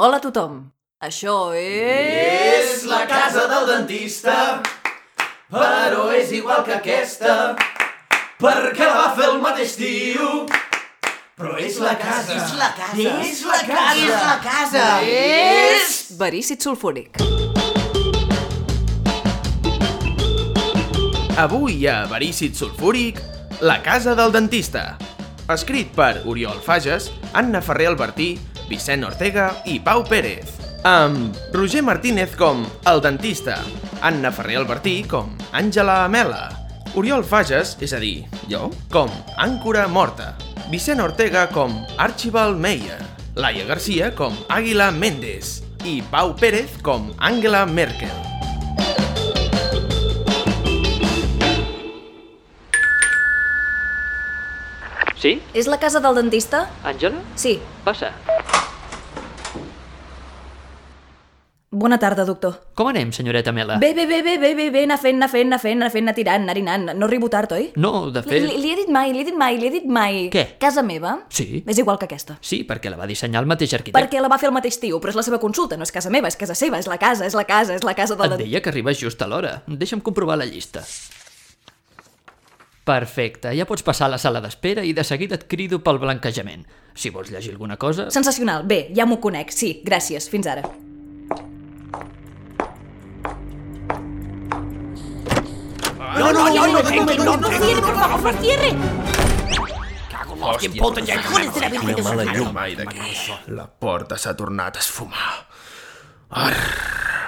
Hola a tothom. Això és... És la casa del dentista, però és igual que aquesta, perquè la va fer el mateix tio. Però és la casa. És la casa. És la casa. És la casa. És... Verícid sulfúric. Avui a Verícid Sulfúric, La casa del dentista. Escrit per Oriol Fages, Anna Ferrer Albertí, Vicent Ortega i Pau Pérez. Amb Roger Martínez com El dentista, Anna Ferrer Albertí com Àngela Amela, Oriol Fages, és a dir, jo, com Àncora Morta, Vicent Ortega com Archibald Meyer, Laia Garcia com Àguila Méndez i Pau Pérez com Angela Merkel. Sí? És la casa del dentista? Àngela? Sí. Passa. Bona tarda, doctor. Com anem, senyoreta Mela? Bé, bé, bé, bé, bé, bé, bé, anar fent, anar fent, anar fent, anar fent, anar tirant, anar anant. No arribo tard, oi? No, de fet... li, li he dit mai, li he dit mai, li he dit mai. Què? Casa meva? Sí. És igual que aquesta. Sí, perquè la va dissenyar el mateix arquitecte. Perquè la va fer el mateix tio, però és la seva consulta, no és casa meva, és casa seva, és la casa, és la casa, és la casa del... Et deia que arribes just a l'hora. Deixa'm comprovar la llista. Perfecte, ja pots passar a la sala d'espera i de seguida et crido pel blanquejament. Si vols llegir alguna cosa... Sensacional, bé, ja m'ho conec, sí, gràcies, fins ara. No, no, no, no, no, no, no, no, cierre, por favor, no cierre. Hòstia, Cojones de la Virgen de Mala Jesús. llum mai d'aquí. La porta s'ha tornat a esfumar.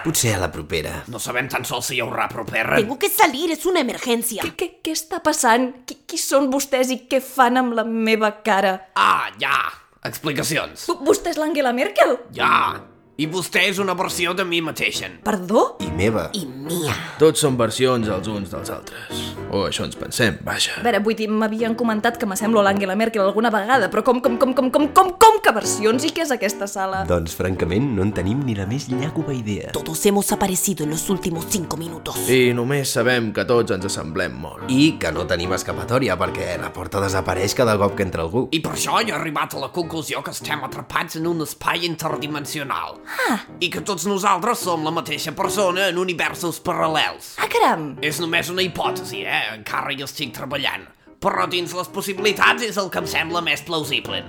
Potser a la propera. No sabem tan sols si hi haurà propera. Tengo que salir, es una emergencia. Què, què, què està passant? Qui, qui són vostès i què fan amb la meva cara? Ah, ja. Explicacions. V- Vostè és l'Angela Merkel? Ja. I vostè és una versió de mi mateixa. Perdó? I meva. Y mía. Tots són versions els uns dels altres. O això ens pensem, vaja. A veure, vull dir, m'havien comentat que m'assemblo a l'Angela Merkel alguna vegada, però com, com, com, com, com, com, com que versions? I què és aquesta sala? Doncs, francament, no en tenim ni la més llàgova idea. Todos hemos aparecido en los últimos cinco minutos. I només sabem que tots ens assemblem molt. I que no tenim escapatòria, perquè la porta desapareix cada cop que entra algú. I per això jo he arribat a la conclusió que estem atrapats en un espai interdimensional. Ah, I que tots nosaltres som la mateixa persona en universos paral·lels. ah caram! És només una hipòtesi, eh? Encara hi estic treballant. Però dins les possibilitats és el que em sembla més plausible.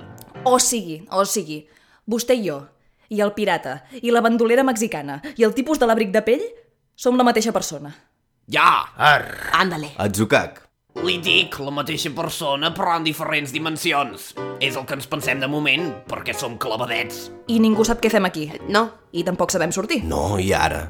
O sigui, o sigui, vostè i jo, i el pirata, i la bandolera mexicana, i el tipus de l'abric de pell, som la mateixa persona. Ja, Arr! Ándale. Atzucac. Li dic la mateixa persona però en diferents dimensions. És el que ens pensem de moment, perquè som clavadets. I ningú sap què fem aquí. No. I tampoc sabem sortir. No, i ara?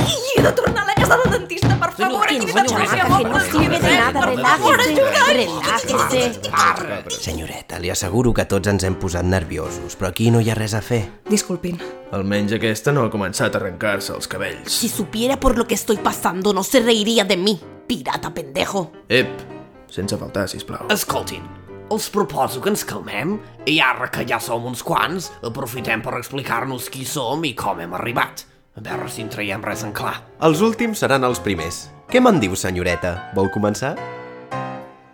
I he de tornar a la casa del dentista, per favor, Que aquí no, m'hi chamaca, que no sirve de nada. Relájese. Relájese. Senyoreta, li asseguro que tots ens hem posat nerviosos, però aquí no hi ha res a fer. Disculpin. Almenys aquesta no ha començat a arrencar-se els cabells. Si supiera por lo que estoy pasando, no se reiría de mí. Pirata pendejo. Ep, sense faltar, sisplau. Escoltin, els proposo que ens calmem i ara que ja som uns quants, aprofitem per explicar-nos qui som i com hem arribat. A veure si en traiem res en clar. Els últims seran els primers. Què me'n diu, senyoreta? Vol començar?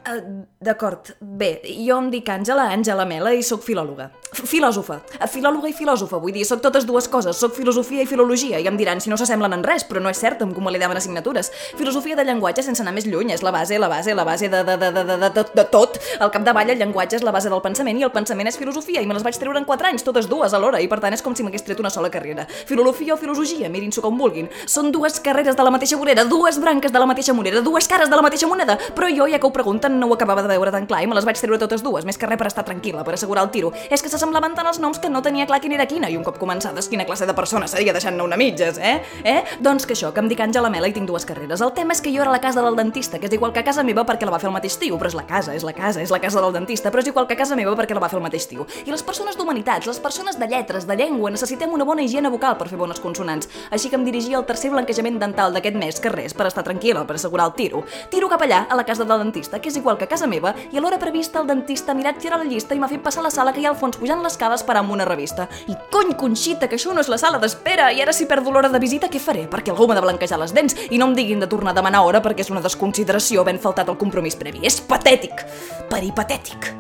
Uh, D'acord. Bé, jo em dic Àngela, Àngela Mela, i sóc filòloga. Filòsofa. Uh, Filòloga i filòsofa, vull dir, sóc totes dues coses. Sóc filosofia i filologia, i em diran si no s'assemblen en res, però no és cert, em convalidaven assignatures. Filosofia de llenguatge sense anar més lluny, és la base, la base, la base de, de, de, de, de, de, de, tot. Al capdavall, el llenguatge és la base del pensament, i el pensament és filosofia, i me les vaig treure en 4 anys, totes dues alhora, i per tant és com si m'hagués tret una sola carrera. Filologia o filologia, mirin-s'ho com vulguin. Són dues carreres de la mateixa vorera, dues branques de la mateixa moneda, dues cares de la mateixa moneda, però jo, ja que ho pregunten, no ho acabava de veure tan clar i me les vaig treure totes dues, més que res per estar tranquil·la, per assegurar el tiro. És que s'assemblaven tant els noms que no tenia clar quina era quina, i un cop començades, quina classe de persona seria deixant-ne una mitges, eh? Eh? Doncs que això, que em dic Àngela Mela i tinc dues carreres. El tema és que jo era a la casa del dentista, que és igual que a casa meva perquè la va fer el mateix tio, però és la casa, és la casa, és la casa del dentista, però és igual que a casa meva perquè la va fer el mateix tio. I les persones d'humanitats, les persones de lletres, de llengua, necessitem una bona higiene vocal per fer bones consonants. Així que em dirigia al tercer blanquejament dental d'aquest mes, que res, per estar tranquil·la, per assegurar el tiro. Tiro cap allà, a la casa del dentista, que és igual que a casa meva, i a l'hora prevista el dentista ha mirat girar la llista i m'ha fet passar la sala que hi ha al fons pujant l'escala esperant amb una revista. I cony, Conxita, que això no és la sala d'espera, i ara si perdo l'hora de visita, què faré? Perquè algú m'ha de blanquejar les dents i no em diguin de tornar a demanar hora perquè és una desconsideració havent faltat el compromís previ. És patètic, peripatètic.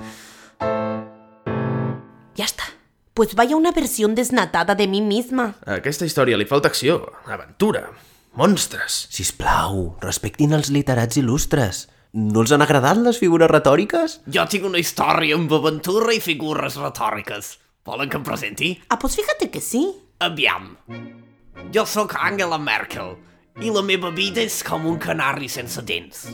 Ya está. Pues vaya una versión desnatada de mí misma. A aquesta història li falta acció, aventura, monstres. Sisplau, respectin els literats il·lustres. No els han agradat les figures retòriques? Jo tinc una història amb aventura i figures retòriques. Volen que em presenti? Ah, pues fíjate que sí. Aviam. Jo sóc Angela Merkel i la meva vida és com un canari sense dents.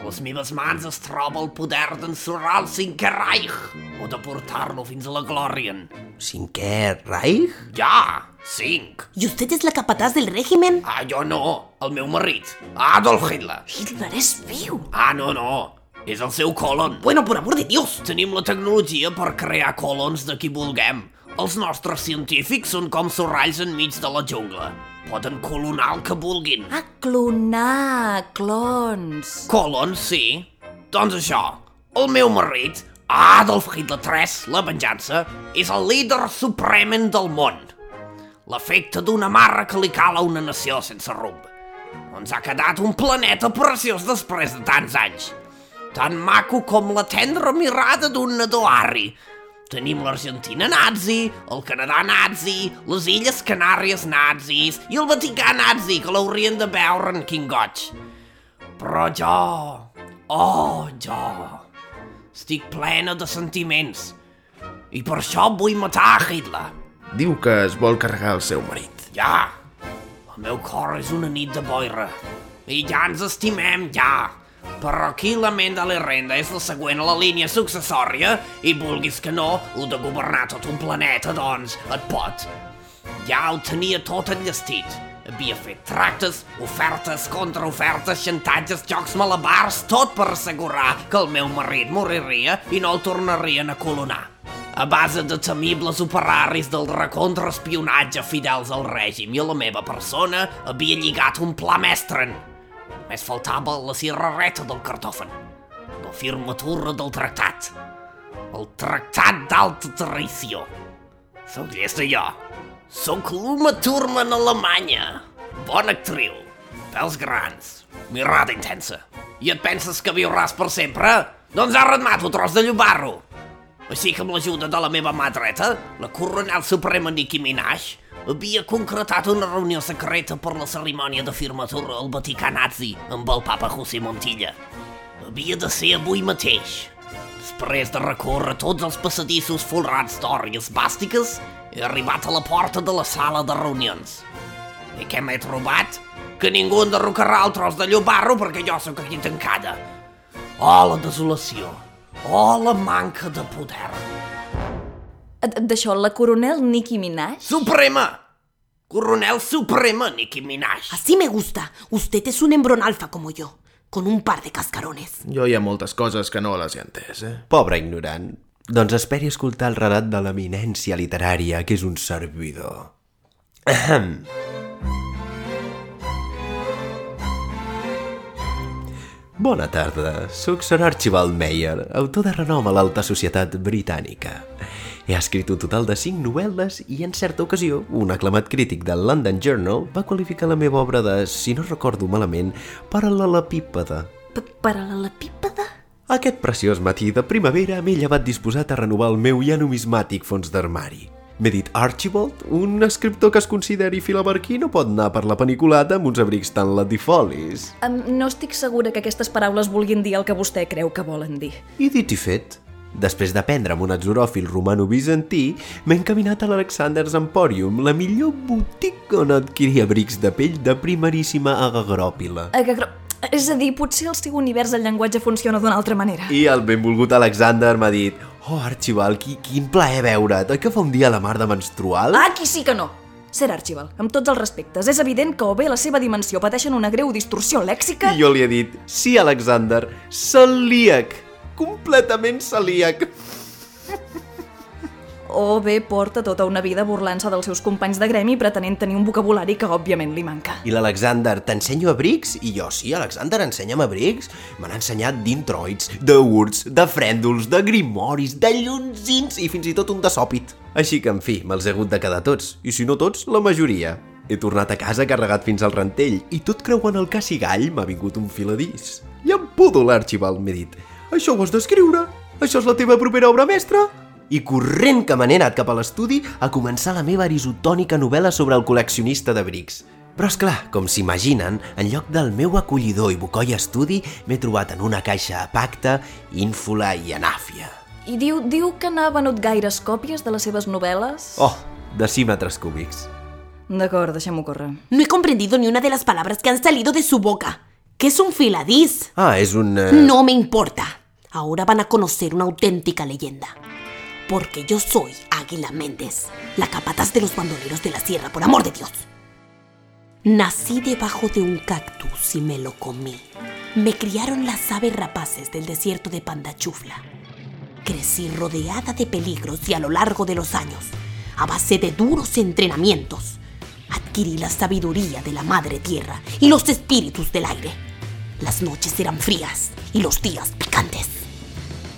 A les meves mans es troba el poder d'ensorrar el cinquè Reich o de portar-lo fins a la glòria. Cinquè Reich? Ja, cinc. ¿Y usted es la capataz del régimen? Ah, jo no, el meu marit, Adolf Hitler. Hitler és viu. Ah, no, no, és el seu colon. Bueno, por amor de Dios. Tenim la tecnologia per crear colons de qui vulguem. Els nostres científics són com sorralls enmig de la jungla. Poden colonar el que vulguin. Ah, clonar, clons. Colons, sí. Doncs això, el meu marit, Adolf Hitler III, la venjança, és el líder supremen del món. L'efecte d'una marra que li cal a una nació sense rumb. Ens ha quedat un planeta preciós després de tants anys. Tan maco com la tendra mirada d'un nadó arri. Tenim l'Argentina nazi, el Canadà nazi, les Illes Canàries nazis i el Vaticà nazi, que l'haurien de veure en quin goig. Però jo... Oh, jo... Estic plena de sentiments. I per això vull matar Hitler. Diu que es vol carregar el seu marit. Ja. El meu cor és una nit de boira. I ja ens estimem, ja. Però aquí la ment de l'Irrenda és la següent a la línia successòria i vulguis que no, ho de governar tot un planeta, doncs, et pot. Ja ho tenia tot enllestit. Havia fet tractes, ofertes, contraofertes, xantatges, jocs malabars, tot per assegurar que el meu marit moriria i no el tornarien a colonar. A base de temibles operaris del recontraespionatge fidels al règim i a la meva persona, havia lligat un pla mestren. Només faltava la cirrarreta del cartòfen. La firmatura del tractat. El tractat d'alta traïció. Sóc llesta jo. Sóc l'Uma Thurman alemanya. Bona actriu. Pèls grans. Mirada intensa. I et penses que viuràs per sempre? Doncs ara et mato, tros de llobarro. Així que amb l'ajuda de la meva mà dreta, la coronel suprema Nicki Minaj, havia concretat una reunió secreta per la cerimònia de firmatura al Vaticà nazi amb el papa José Montilla. Havia de ser avui mateix. Després de recórrer tots els passadissos folrats d'or i esbàstiques, he arribat a la porta de la sala de reunions. I què m'he trobat? Que ningú enderrocarà el tros de llobarro perquè jo sóc aquí tancada. Oh, la desolació. Oh, la manca de poder. D'això, la coronel Nicki Minaj? Suprema! Coronel Suprema Nicki Minaj. Así me gusta. Usted es un embronalfa como yo, con un par de cascarones. Jo hi ha moltes coses que no les he entès, eh? Pobre ignorant. Doncs esperi escoltar el relat de l'eminència literària, que és un servidor. Ahem. Bona tarda, sóc Sir Archibald Meyer, autor de renom a l'alta societat britànica. He escrit un total de 5 novel·les i en certa ocasió un aclamat crític del London Journal va qualificar la meva obra de, si no recordo malament, paral·lelepípede. P Paral·lelepípede? Aquest preciós matí de primavera m'he llevat disposat a renovar el meu ja numismàtic fons d'armari. M'he dit Archibald, un escriptor que es consideri filamarquí no pot anar per la paniculada amb uns abrics tan latifolis. Um, no estic segura que aquestes paraules vulguin dir el que vostè creu que volen dir. I dit i fet. Després d'aprendre amb un atzoròfil romano-bizantí, m'he encaminat a l'Alexander's Emporium, la millor botiga on adquirir abrics de pell de primeríssima agagròpila. Agagro... És a dir, potser el seu univers del llenguatge funciona d'una altra manera. I el benvolgut Alexander m'ha dit Oh, Archibald, qui, quin plaer veure't. Oi que fa un dia la mar de menstrual? Ah, aquí sí que no! Sir Archibald, amb tots els respectes, és evident que o bé la seva dimensió pateixen una greu distorsió lèxica... I jo li he dit, sí, Alexander, celíac, completament celíac. O bé porta tota una vida burlant-se dels seus companys de gremi pretenent tenir un vocabulari que òbviament li manca. I l'Alexander, t'ensenyo abrics? I jo, sí, Alexander, ensenya'm abrics. Me n'ha ensenyat d'introits, de urts, de frèndols, de grimoris, de llunzins i fins i tot un de sòpit. Així que, en fi, me'ls he hagut de quedar tots, i si no tots, la majoria. He tornat a casa carregat fins al rentell i tot creuant el cassigall m'ha vingut un filadís. I em pudo l'Archibald, m'he dit. Això ho has d'escriure? Això és la teva propera obra mestra? I corrent que me n'he anat cap a l'estudi a començar la meva arisotònica novel·la sobre el col·leccionista de brics. Però és clar, com s'imaginen, en lloc del meu acollidor i bucoi estudi, m'he trobat en una caixa a pacte, ínfola i anàfia. I diu, diu que n'ha venut gaires còpies de les seves novel·les? Oh, decímetres cúbics. D'acord, deixem-ho córrer. No he comprendido ni una de las palabras que han salido de su boca. ¿Qué es un filadís? Ah, és un... Eh... No me importa. Ahora van a conocer una auténtica leyenda. Porque yo soy Águila Méndez, la capataz de los bandoleros de la sierra, por amor de Dios. Nací debajo de un cactus y me lo comí. Me criaron las aves rapaces del desierto de Pandachufla. Crecí rodeada de peligros y a lo largo de los años, a base de duros entrenamientos, adquirí la sabiduría de la madre tierra y los espíritus del aire. Las noches eran frías y los días picantes.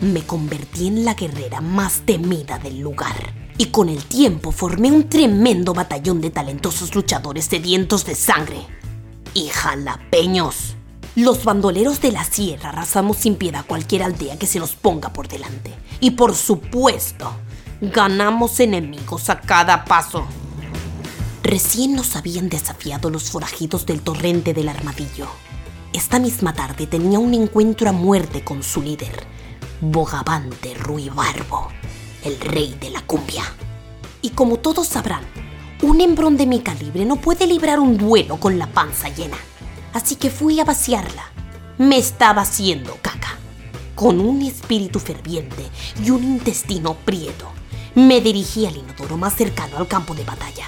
Me convertí en la guerrera más temida del lugar y con el tiempo formé un tremendo batallón de talentosos luchadores sedientos de sangre y jalapeños. Los bandoleros de la sierra arrasamos sin piedad cualquier aldea que se nos ponga por delante. Y por supuesto, ganamos enemigos a cada paso. Recién nos habían desafiado los forajidos del torrente del armadillo. Esta misma tarde tenía un encuentro a muerte con su líder, Bogavante Ruibarbo, el rey de la cumbia. Y como todos sabrán, un hembrón de mi calibre no puede librar un duelo con la panza llena. Así que fui a vaciarla. Me estaba haciendo caca. Con un espíritu ferviente y un intestino prieto, me dirigí al inodoro más cercano al campo de batalla.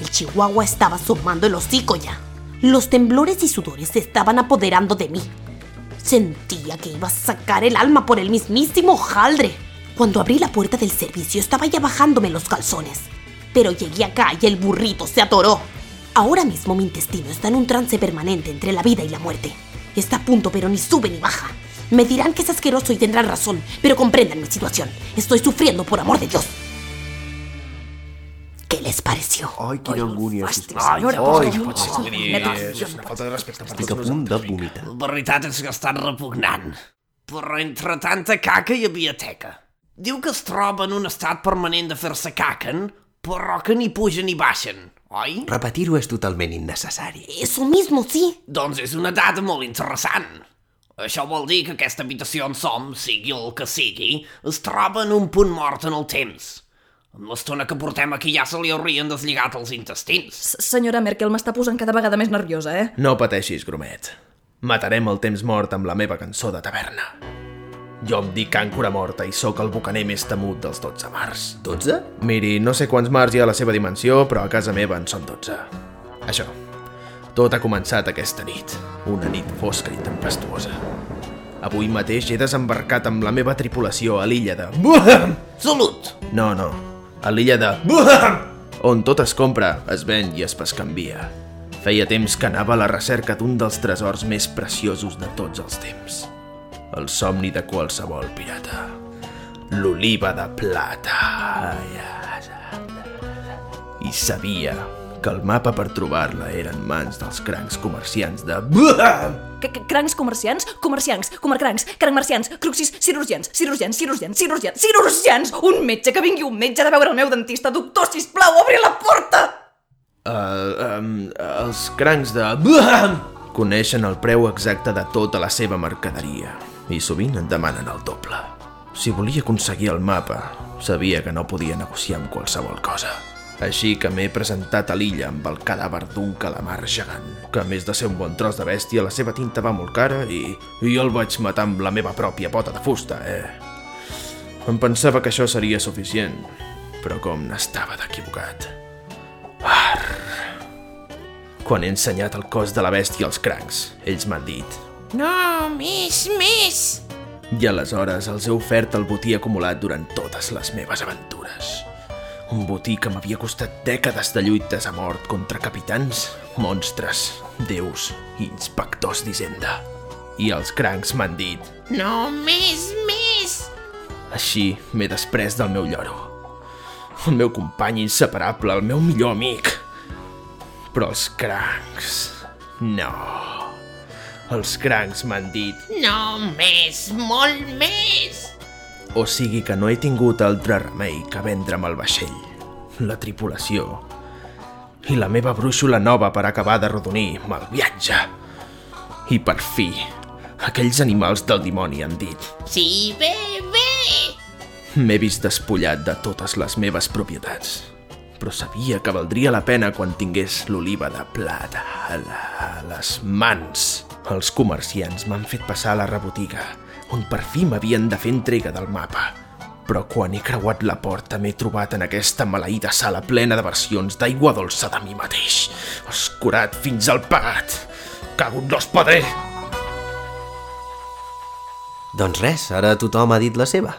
El chihuahua estaba asomando el hocico ya. Los temblores y sudores se estaban apoderando de mí. Sentía que iba a sacar el alma por el mismísimo jaldre. Cuando abrí la puerta del servicio estaba ya bajándome los calzones. Pero llegué acá y el burrito se atoró. Ahora mismo mi intestino está en un trance permanente entre la vida y la muerte. Está a punto pero ni sube ni baja. Me dirán que es asqueroso y tendrán razón, pero comprendan mi situación. Estoy sufriendo por amor de Dios. ¿Qué les pareció? Ai, quina angúnia, sisplau. senyora, Ai, posa- Pot ser, vull dir, és una falta de respecte per estic a tots punt de nosaltres. vomitar. La veritat és que ha estat repugnant. Però entre tanta caca hi havia teca. Diu que es troba en un estat permanent de fer-se caquen, però que ni pugen ni baixen, oi? Repetir-ho és totalment innecessari. Eso mismo, sí. Doncs és una dada molt interessant. Això vol dir que aquesta habitació on som, sigui el que sigui, es troba en un punt mort en el temps. Amb l'estona que portem aquí ja se li haurien deslligat els intestins. S- Senyora Merkel m'està posant cada vegada més nerviosa, eh? No pateixis, gromet. Matarem el temps mort amb la meva cançó de taverna. Jo em dic Àncora Morta i sóc el bucaner més temut dels 12 mars. 12? Miri, no sé quants mars hi ha a la seva dimensió, però a casa meva en són 12. Això. Tot ha començat aquesta nit. Una nit fosca i tempestuosa. Avui mateix he desembarcat amb la meva tripulació a l'illa de... Salut! No, no. A l'illa de... Buham! On tot es compra, es ven i es pescanvia. Feia temps que anava a la recerca d'un dels tresors més preciosos de tots els temps. El somni de qualsevol pirata. L'oliva de plata. I sabia que el mapa per trobar-la era en mans dels crancs comerciants de... C -c Crancs comerciants? Comerciants, comercrancs, crancmarcians, cruxis, cirurgians, cirurgians, cirurgians, cirurgians, cirurgians! Un metge, que vingui un metge de veure el meu dentista. Doctor, sisplau, obri la porta! Uh, um, els crancs de... Coneixen el preu exacte de tota la seva mercaderia i sovint en demanen el doble. Si volia aconseguir el mapa, sabia que no podia negociar amb qualsevol cosa. Així que m'he presentat a l'illa amb el cadàver d'un calamar gegant, que a més de ser un bon tros de bèstia, la seva tinta va molt cara i, i el vaig matar amb la meva pròpia pota de fusta, eh? Em pensava que això seria suficient, però com n'estava d'equivocat. Quan he ensenyat el cos de la bèstia als crancs, ells m'han dit No, més, més! i aleshores els he ofert el botí acumulat durant totes les meves aventures. Un botí que m'havia costat dècades de lluites a mort contra capitans, monstres, déus i inspectors d'Hisenda. I els crancs m'han dit No, més, més! així m'he després del meu lloro. El meu company inseparable, el meu millor amic. Però els crancs... No. Els crancs m'han dit No, més, molt més! O sigui que no he tingut altre remei que vendre'm el vaixell, la tripulació i la meva brúixola nova per acabar de rodonir el viatge. I per fi, aquells animals del dimoni han dit Sí, bé, bé. M'he vist despullat de totes les meves propietats, però sabia que valdria la pena quan tingués l'oliva de plata a, la, a les mans. Els comerciants m'han fet passar a la rebotiga, on per fi m'havien de fer entrega del mapa. Però quan he creuat la porta m'he trobat en aquesta maleïda sala plena de versions d'aigua dolça de mi mateix, escurat fins al pagat. Cago en los padre! Doncs res, ara tothom ha dit la seva.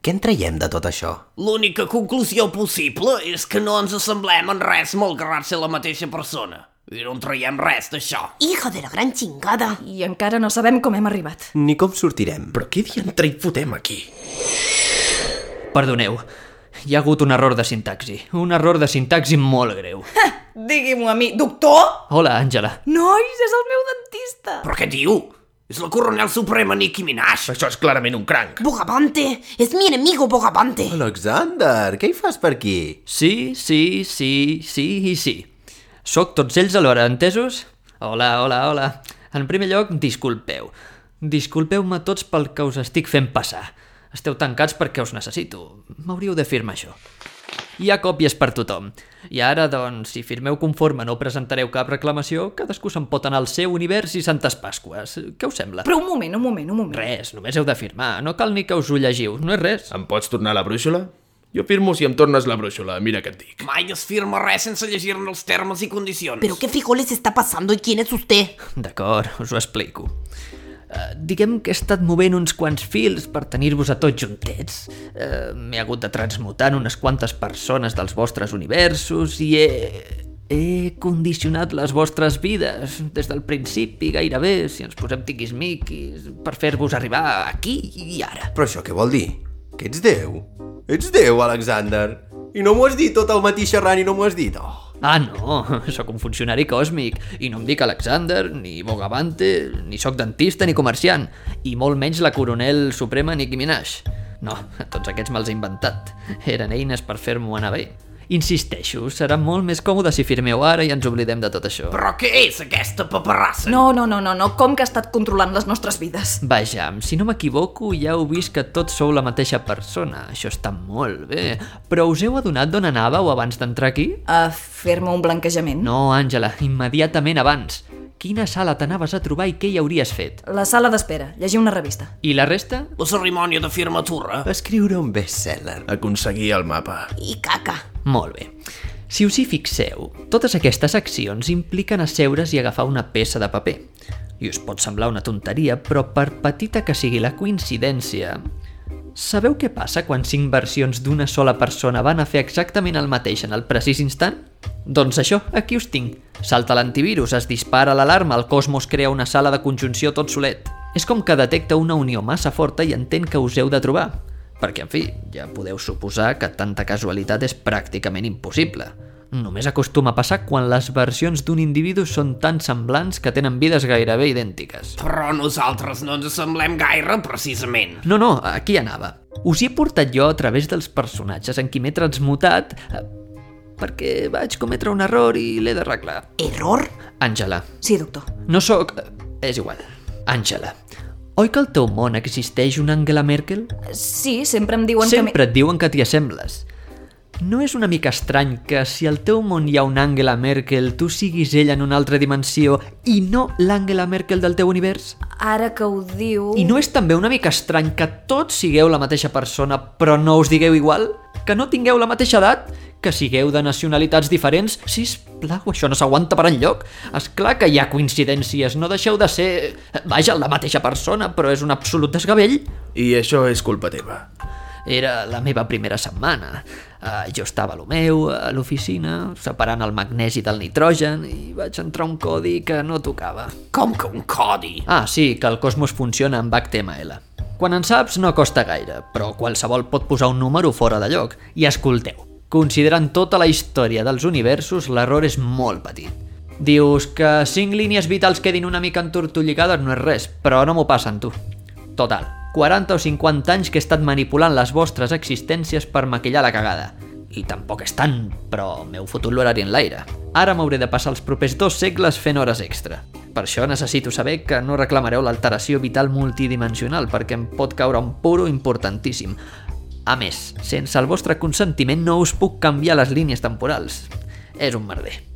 Què en traiem de tot això? L'única conclusió possible és que no ens assemblem en res malgrat ser la mateixa persona. I no en traiem res d'això. Hijo de la gran chingada. I encara no sabem com hem arribat. Ni com sortirem. Però què diantre hi fotem aquí? Perdoneu, hi ha hagut un error de sintaxi. Un error de sintaxi molt greu. Digui-m'ho a mi. Doctor? Hola, Àngela. Nois, és el meu dentista. Però què diu? És la coronel suprema Nicki Minaj. Això és clarament un cranc. Bogavante. Es mi enemigo, Bogavante. Alexander, què hi fas per aquí? Sí, sí, sí, sí i sí. Soc tots ells alhora, entesos? Hola, hola, hola. En primer lloc, disculpeu. Disculpeu-me tots pel que us estic fent passar. Esteu tancats perquè us necessito. M'hauríeu de firmar això. Hi ha còpies per tothom. I ara, doncs, si firmeu conforme no presentareu cap reclamació, cadascú se'n pot anar al seu univers i Santes Pasques. Què us sembla? Però un moment, un moment, un moment. Res, només heu de firmar. No cal ni que us ho llegiu. No és res. Em pots tornar la brúixola? Jo firmo si em tornes la brúixola, mira què et dic. Mai es firma res sense llegir-ne els termes i condicions. ¿Pero qué frijoles está pasando y quién es usted? D'acord, us ho explico. Uh, diguem que he estat movent uns quants fils per tenir-vos a tots juntets. Uh, M'he hagut de transmutar en unes quantes persones dels vostres universos i he... He condicionat les vostres vides des del principi gairebé, si ens posem tiquismiquis, per fer-vos arribar aquí i ara. Però això què vol dir? Que ets Déu? Ets Déu, Alexander? I no m'ho has dit tot el matí xerrant i no m'ho has dit? Oh. Ah, no, sóc un funcionari còsmic i no em dic Alexander, ni Bogavante, ni sóc dentista ni comerciant, i molt menys la coronel suprema Nicki Minaj. No, tots aquests me'ls he inventat. Eren eines per fer-m'ho anar bé. Insisteixo, serà molt més còmode si firmeu ara i ens oblidem de tot això. Però què és aquesta paperassa? No, no, no, no, no, com que ha estat controlant les nostres vides? Vejam, si no m'equivoco, ja heu vist que tots sou la mateixa persona. Això està molt bé. Però us heu adonat d'on anàveu abans d'entrar aquí? A fer-me un blanquejament? No, Àngela, immediatament abans. Quina sala t'anaves a trobar i què hi hauries fet? La sala d'espera, llegir una revista. I la resta? La cerimònia de firmatura. Escriure un best-seller. Aconseguir el mapa. Y caca. Molt bé. Si us hi fixeu, totes aquestes accions impliquen asseure's i agafar una peça de paper. I us pot semblar una tonteria, però per petita que sigui la coincidència... Sabeu què passa quan cinc versions d'una sola persona van a fer exactament el mateix en el precís instant? Doncs això, aquí us tinc. Salta l'antivirus, es dispara l'alarma, el cosmos crea una sala de conjunció tot solet. És com que detecta una unió massa forta i entén que us heu de trobar. Perquè, en fi, ja podeu suposar que tanta casualitat és pràcticament impossible. Només acostuma a passar quan les versions d'un individu són tan semblants que tenen vides gairebé idèntiques. Però nosaltres no ens assemblem gaire, precisament. No, no, aquí anava. Us hi he portat jo a través dels personatges en qui m'he transmutat eh, perquè vaig cometre un error i l'he d'arreglar. ¿Error? Àngela. Sí, doctor. No sóc... eh, És igual. Àngela. Oi que al teu món existeix una Angela Merkel? Sí, sempre em diuen Sempre et diuen que t'hi assembles. No és una mica estrany que si al teu món hi ha una Angela Merkel, tu siguis ella en una altra dimensió i no l'Angela Merkel del teu univers? Ara que ho diu... I no és també una mica estrany que tots sigueu la mateixa persona però no us digueu igual? Que no tingueu la mateixa edat? Que sigueu de nacionalitats diferents? Sisplau, això no s'aguanta per enlloc. És clar que hi ha coincidències, no deixeu de ser... Vaja, la mateixa persona, però és un absolut desgavell. I això és culpa teva. Era la meva primera setmana. Uh, jo estava a lo meu, a l'oficina, separant el magnesi del nitrogen i vaig entrar un codi que no tocava. Com que un codi? Ah, sí, que el cosmos funciona amb HTML. Quan en saps no costa gaire, però qualsevol pot posar un número fora de lloc. I escolteu, considerant tota la història dels universos, l'error és molt petit. Dius que cinc línies vitals quedin una mica entortolligades no és res, però no m'ho passen, tu. Total, 40 o 50 anys que he estat manipulant les vostres existències per maquillar la cagada. I tampoc és tant, però m'heu fotut l'horari en l'aire. Ara m'hauré de passar els propers dos segles fent hores extra. Per això necessito saber que no reclamareu l'alteració vital multidimensional perquè em pot caure un puro importantíssim. A més, sense el vostre consentiment no us puc canviar les línies temporals. És un merder.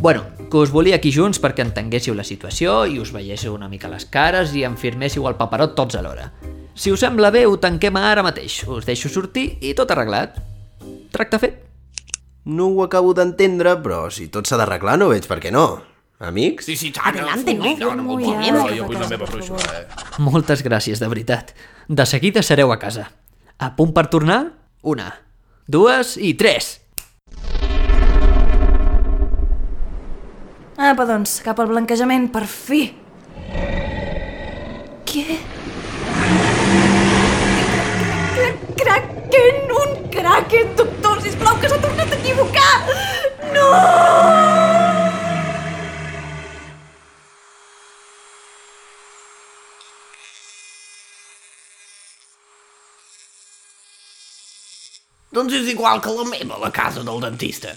Bueno, que us volia aquí junts perquè entenguéssiu la situació i us veiéssiu una mica les cares i em firméssiu el paperot tots alhora. Si us sembla bé, ho tanquem ara mateix. Us deixo sortir i tot arreglat. Tracte fet. No ho acabo d'entendre, però si tot s'ha d'arreglar no veig per què no. Amics? Sí, sí, tant. Adelante, no? no, no, no, no, jo vull no la me meva favor. Moltes gràcies, de veritat. De seguida sereu a casa. A punt per tornar? Una, dues i tres. Apa, doncs, cap al blanquejament, per fi. Què? Kraken, un kraken, doctor, sisplau, que s'ha tornat a equivocar! No! Doncs és igual que la meva, la casa del dentista.